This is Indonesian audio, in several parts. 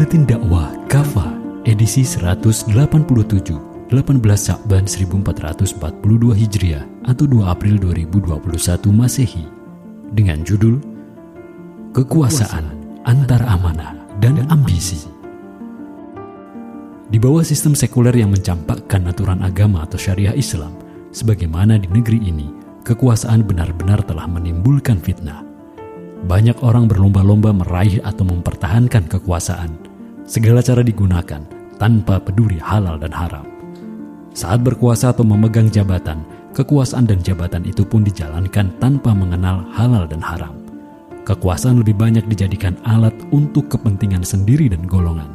Buletin Dakwah Kafa edisi 187 18 Syakban 1442 Hijriah atau 2 April 2021 Masehi dengan judul Kekuasaan Antar Amanah dan Ambisi. Di bawah sistem sekuler yang mencampakkan aturan agama atau syariah Islam, sebagaimana di negeri ini, kekuasaan benar-benar telah menimbulkan fitnah banyak orang berlomba-lomba meraih atau mempertahankan kekuasaan. Segala cara digunakan tanpa peduli halal dan haram. Saat berkuasa atau memegang jabatan, kekuasaan dan jabatan itu pun dijalankan tanpa mengenal halal dan haram. Kekuasaan lebih banyak dijadikan alat untuk kepentingan sendiri dan golongan.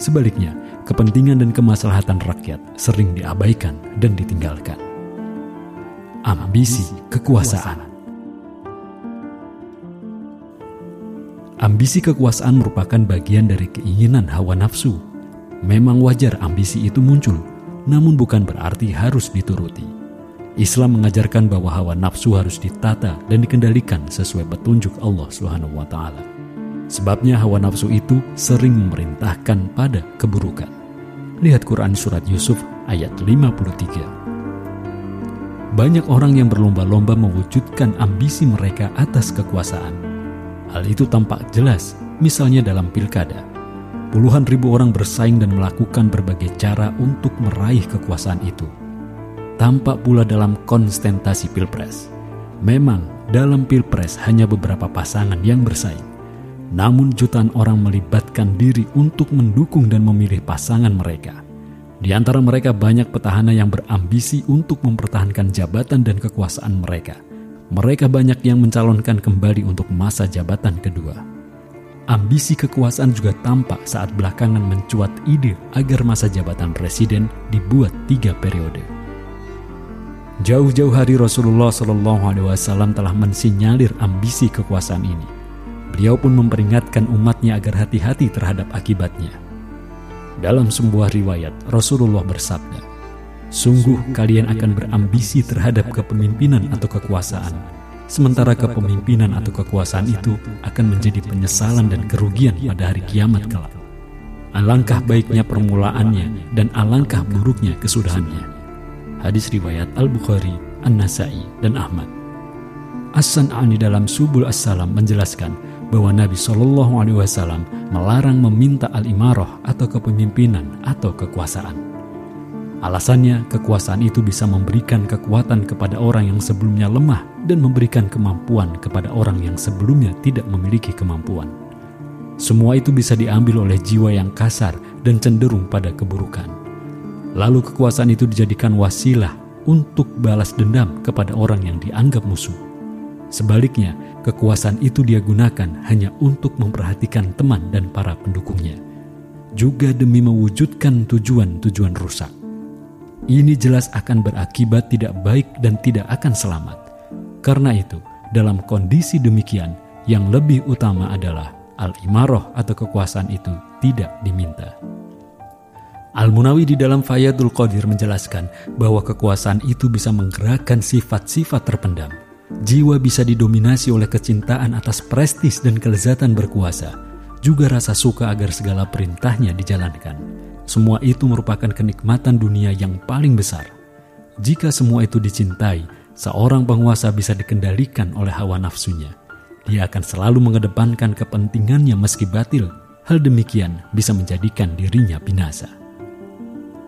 Sebaliknya, kepentingan dan kemaslahatan rakyat sering diabaikan dan ditinggalkan. Ambisi kekuasaan Ambisi kekuasaan merupakan bagian dari keinginan hawa nafsu. Memang wajar ambisi itu muncul, namun bukan berarti harus dituruti. Islam mengajarkan bahwa hawa nafsu harus ditata dan dikendalikan sesuai petunjuk Allah Subhanahu wa taala. Sebabnya hawa nafsu itu sering memerintahkan pada keburukan. Lihat Quran surat Yusuf ayat 53. Banyak orang yang berlomba-lomba mewujudkan ambisi mereka atas kekuasaan Hal itu tampak jelas, misalnya dalam pilkada. Puluhan ribu orang bersaing dan melakukan berbagai cara untuk meraih kekuasaan itu. Tampak pula dalam konstentasi pilpres. Memang dalam pilpres hanya beberapa pasangan yang bersaing. Namun jutaan orang melibatkan diri untuk mendukung dan memilih pasangan mereka. Di antara mereka banyak petahana yang berambisi untuk mempertahankan jabatan dan kekuasaan mereka – mereka banyak yang mencalonkan kembali untuk masa jabatan kedua. Ambisi kekuasaan juga tampak saat belakangan mencuat ide agar masa jabatan presiden dibuat tiga periode. Jauh-jauh hari Rasulullah Shallallahu Alaihi Wasallam telah mensinyalir ambisi kekuasaan ini. Beliau pun memperingatkan umatnya agar hati-hati terhadap akibatnya. Dalam sebuah riwayat, Rasulullah bersabda, Sungguh kalian akan berambisi terhadap kepemimpinan atau kekuasaan, sementara kepemimpinan atau kekuasaan itu akan menjadi penyesalan dan kerugian pada hari kiamat kelak. Alangkah baiknya permulaannya dan alangkah buruknya kesudahannya. Hadis riwayat Al-Bukhari, An-Nasai, dan Ahmad. As-San'ani dalam Subul As-Salam menjelaskan bahwa Nabi Shallallahu Alaihi Wasallam melarang meminta al-imarah atau kepemimpinan atau kekuasaan. Alasannya, kekuasaan itu bisa memberikan kekuatan kepada orang yang sebelumnya lemah dan memberikan kemampuan kepada orang yang sebelumnya tidak memiliki kemampuan. Semua itu bisa diambil oleh jiwa yang kasar dan cenderung pada keburukan. Lalu kekuasaan itu dijadikan wasilah untuk balas dendam kepada orang yang dianggap musuh. Sebaliknya, kekuasaan itu dia gunakan hanya untuk memperhatikan teman dan para pendukungnya, juga demi mewujudkan tujuan-tujuan rusak. Ini jelas akan berakibat tidak baik dan tidak akan selamat. Karena itu, dalam kondisi demikian, yang lebih utama adalah al-imaroh atau kekuasaan itu tidak diminta. Al-Munawi di dalam Fayadul Qadir menjelaskan bahwa kekuasaan itu bisa menggerakkan sifat-sifat terpendam. Jiwa bisa didominasi oleh kecintaan atas prestis dan kelezatan berkuasa, juga rasa suka agar segala perintahnya dijalankan. Semua itu merupakan kenikmatan dunia yang paling besar. Jika semua itu dicintai, seorang penguasa bisa dikendalikan oleh hawa nafsunya. Dia akan selalu mengedepankan kepentingannya meski batil. Hal demikian bisa menjadikan dirinya binasa.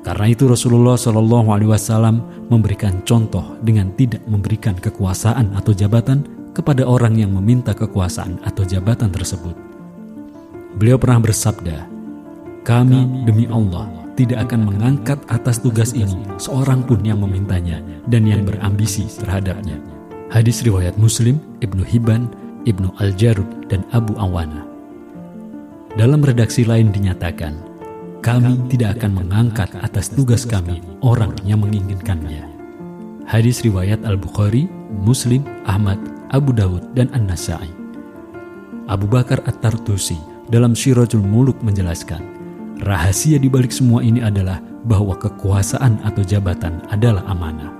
Karena itu Rasulullah Shallallahu Alaihi Wasallam memberikan contoh dengan tidak memberikan kekuasaan atau jabatan kepada orang yang meminta kekuasaan atau jabatan tersebut. Beliau pernah bersabda, kami demi Allah tidak akan mengangkat atas tugas ini seorang pun yang memintanya dan yang berambisi terhadapnya. Hadis riwayat Muslim, Ibnu Hibban, Ibnu Al-Jarud, dan Abu Awana. Dalam redaksi lain dinyatakan, kami tidak akan mengangkat atas tugas kami orang yang menginginkannya. Hadis riwayat Al-Bukhari, Muslim, Ahmad, Abu Dawud, dan An-Nasai. Abu Bakar At-Tartusi dalam Syirajul Muluk menjelaskan, Rahasia di balik semua ini adalah bahwa kekuasaan atau jabatan adalah amanah.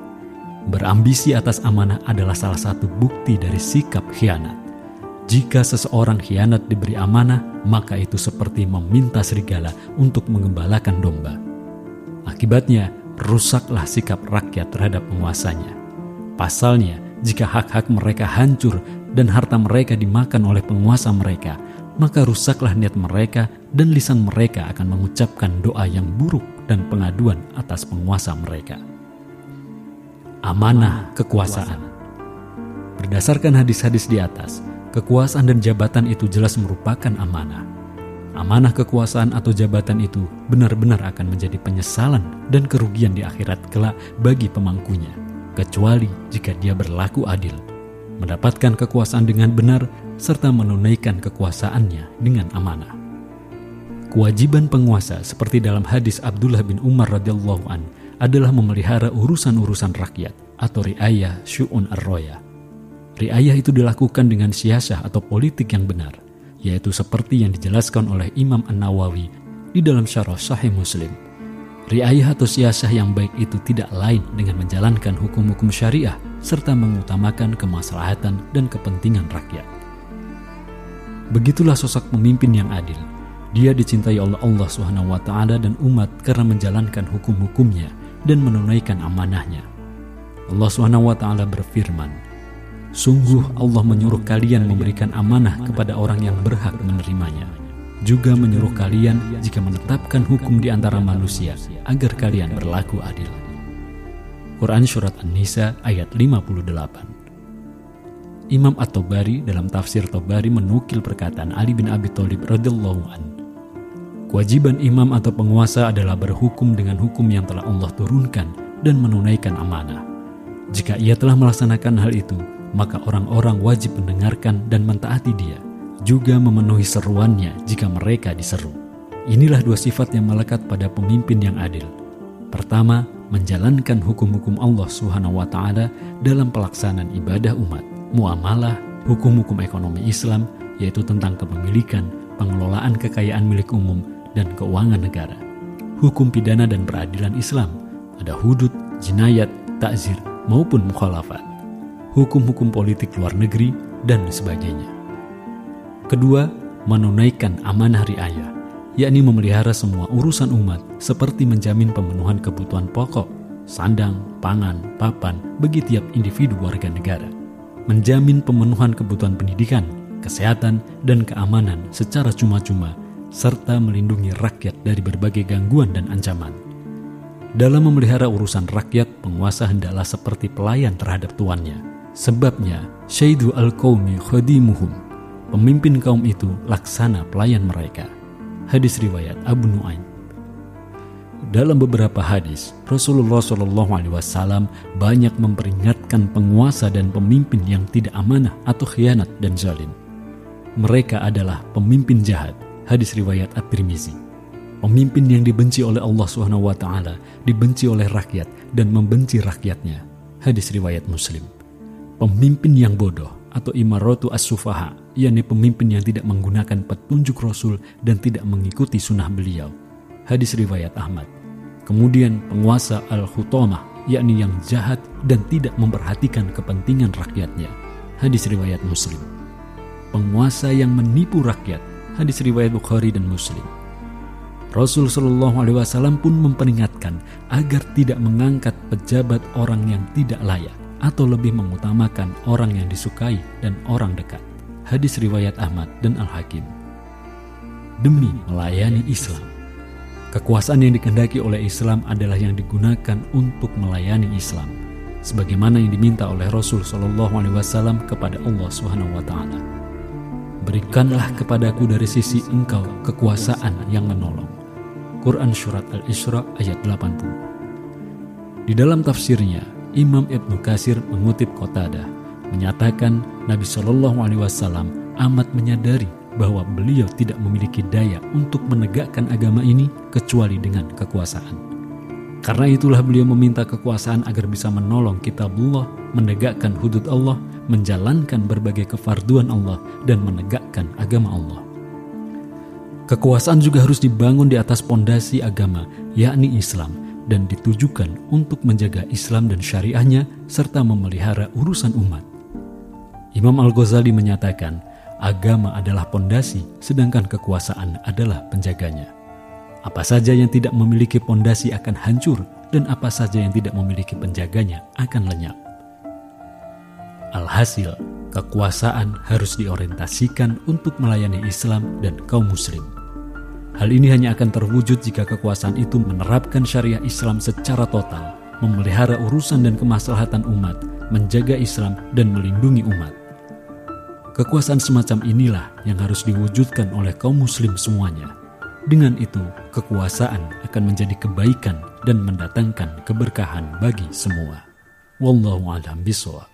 Berambisi atas amanah adalah salah satu bukti dari sikap khianat. Jika seseorang khianat diberi amanah, maka itu seperti meminta serigala untuk mengembalakan domba. Akibatnya, rusaklah sikap rakyat terhadap penguasanya. Pasalnya, jika hak-hak mereka hancur dan harta mereka dimakan oleh penguasa mereka, maka rusaklah niat mereka dan lisan mereka akan mengucapkan doa yang buruk dan pengaduan atas penguasa mereka. Amanah kekuasaan Berdasarkan hadis-hadis di atas, kekuasaan dan jabatan itu jelas merupakan amanah. Amanah kekuasaan atau jabatan itu benar-benar akan menjadi penyesalan dan kerugian di akhirat kelak bagi pemangkunya, kecuali jika dia berlaku adil, mendapatkan kekuasaan dengan benar, serta menunaikan kekuasaannya dengan amanah. Kewajiban penguasa seperti dalam hadis Abdullah bin Umar radhiyallahu an adalah memelihara urusan-urusan rakyat atau riayah syu'un ar-roya Riayah itu dilakukan dengan siasah atau politik yang benar, yaitu seperti yang dijelaskan oleh Imam An-Nawawi di dalam syarah Sahih Muslim. Riayah atau siasah yang baik itu tidak lain dengan menjalankan hukum-hukum syariah serta mengutamakan kemaslahatan dan kepentingan rakyat. Begitulah sosok pemimpin yang adil. Dia dicintai oleh Allah taala dan umat karena menjalankan hukum-hukumnya dan menunaikan amanahnya. Allah taala berfirman, Sungguh Allah menyuruh kalian memberikan amanah kepada orang yang berhak menerimanya. Juga menyuruh kalian jika menetapkan hukum di antara manusia agar kalian berlaku adil. Quran Surat An-Nisa ayat 58 Imam At-Tobari dalam tafsir Tobari menukil perkataan Ali bin Abi Thalib radhiyallahu an. Kewajiban imam atau penguasa adalah berhukum dengan hukum yang telah Allah turunkan dan menunaikan amanah. Jika ia telah melaksanakan hal itu, maka orang-orang wajib mendengarkan dan mentaati dia, juga memenuhi seruannya jika mereka diseru. Inilah dua sifat yang melekat pada pemimpin yang adil. Pertama, menjalankan hukum-hukum Allah Subhanahu wa taala dalam pelaksanaan ibadah umat, muamalah, hukum-hukum ekonomi Islam yaitu tentang kepemilikan, pengelolaan kekayaan milik umum dan keuangan negara. Hukum pidana dan peradilan Islam, ada hudud, jinayat, takzir maupun mukhalafat hukum-hukum politik luar negeri, dan sebagainya. Kedua, menunaikan amanah riayah, yakni memelihara semua urusan umat seperti menjamin pemenuhan kebutuhan pokok, sandang, pangan, papan bagi tiap individu warga negara, menjamin pemenuhan kebutuhan pendidikan, kesehatan, dan keamanan secara cuma-cuma, serta melindungi rakyat dari berbagai gangguan dan ancaman. Dalam memelihara urusan rakyat, penguasa hendaklah seperti pelayan terhadap tuannya, Sebabnya, syaidu al-qawmi khadimuhum. Pemimpin kaum itu laksana pelayan mereka. Hadis riwayat Abu Nuaim. Dalam beberapa hadis, Rasulullah Shallallahu Alaihi Wasallam banyak memperingatkan penguasa dan pemimpin yang tidak amanah atau khianat dan zalim. Mereka adalah pemimpin jahat. Hadis riwayat At-Tirmizi. Pemimpin yang dibenci oleh Allah Subhanahu wa taala, dibenci oleh rakyat dan membenci rakyatnya. Hadis riwayat Muslim pemimpin yang bodoh atau imarotu as-sufaha, yakni pemimpin yang tidak menggunakan petunjuk Rasul dan tidak mengikuti sunnah beliau. Hadis riwayat Ahmad. Kemudian penguasa al-hutomah, yakni yang jahat dan tidak memperhatikan kepentingan rakyatnya. Hadis riwayat Muslim. Penguasa yang menipu rakyat. Hadis riwayat Bukhari dan Muslim. Rasul Shallallahu Alaihi Wasallam pun memperingatkan agar tidak mengangkat pejabat orang yang tidak layak atau lebih mengutamakan orang yang disukai dan orang dekat. Hadis riwayat Ahmad dan Al-Hakim. Demi melayani Islam. Kekuasaan yang dikendaki oleh Islam adalah yang digunakan untuk melayani Islam, sebagaimana yang diminta oleh Rasul Shallallahu Alaihi Wasallam kepada Allah Subhanahu Wa Taala. Berikanlah kepadaku dari sisi engkau kekuasaan yang menolong. Quran Surat Al-Isra ayat 80 Di dalam tafsirnya, Imam Ibnu Kasir mengutip Qatada menyatakan Nabi Shallallahu Alaihi Wasallam amat menyadari bahwa beliau tidak memiliki daya untuk menegakkan agama ini kecuali dengan kekuasaan. Karena itulah beliau meminta kekuasaan agar bisa menolong kitabullah, menegakkan hudud Allah, menjalankan berbagai kefarduan Allah, dan menegakkan agama Allah. Kekuasaan juga harus dibangun di atas pondasi agama, yakni Islam, dan ditujukan untuk menjaga Islam dan syariahnya serta memelihara urusan umat. Imam Al-Ghazali menyatakan, agama adalah pondasi, sedangkan kekuasaan adalah penjaganya. Apa saja yang tidak memiliki pondasi akan hancur, dan apa saja yang tidak memiliki penjaganya akan lenyap. Alhasil, kekuasaan harus diorientasikan untuk melayani Islam dan kaum Muslim. Hal ini hanya akan terwujud jika kekuasaan itu menerapkan syariah Islam secara total, memelihara urusan dan kemaslahatan umat, menjaga Islam, dan melindungi umat. Kekuasaan semacam inilah yang harus diwujudkan oleh kaum Muslim semuanya. Dengan itu, kekuasaan akan menjadi kebaikan dan mendatangkan keberkahan bagi semua. Wallahu a'lam bishawab.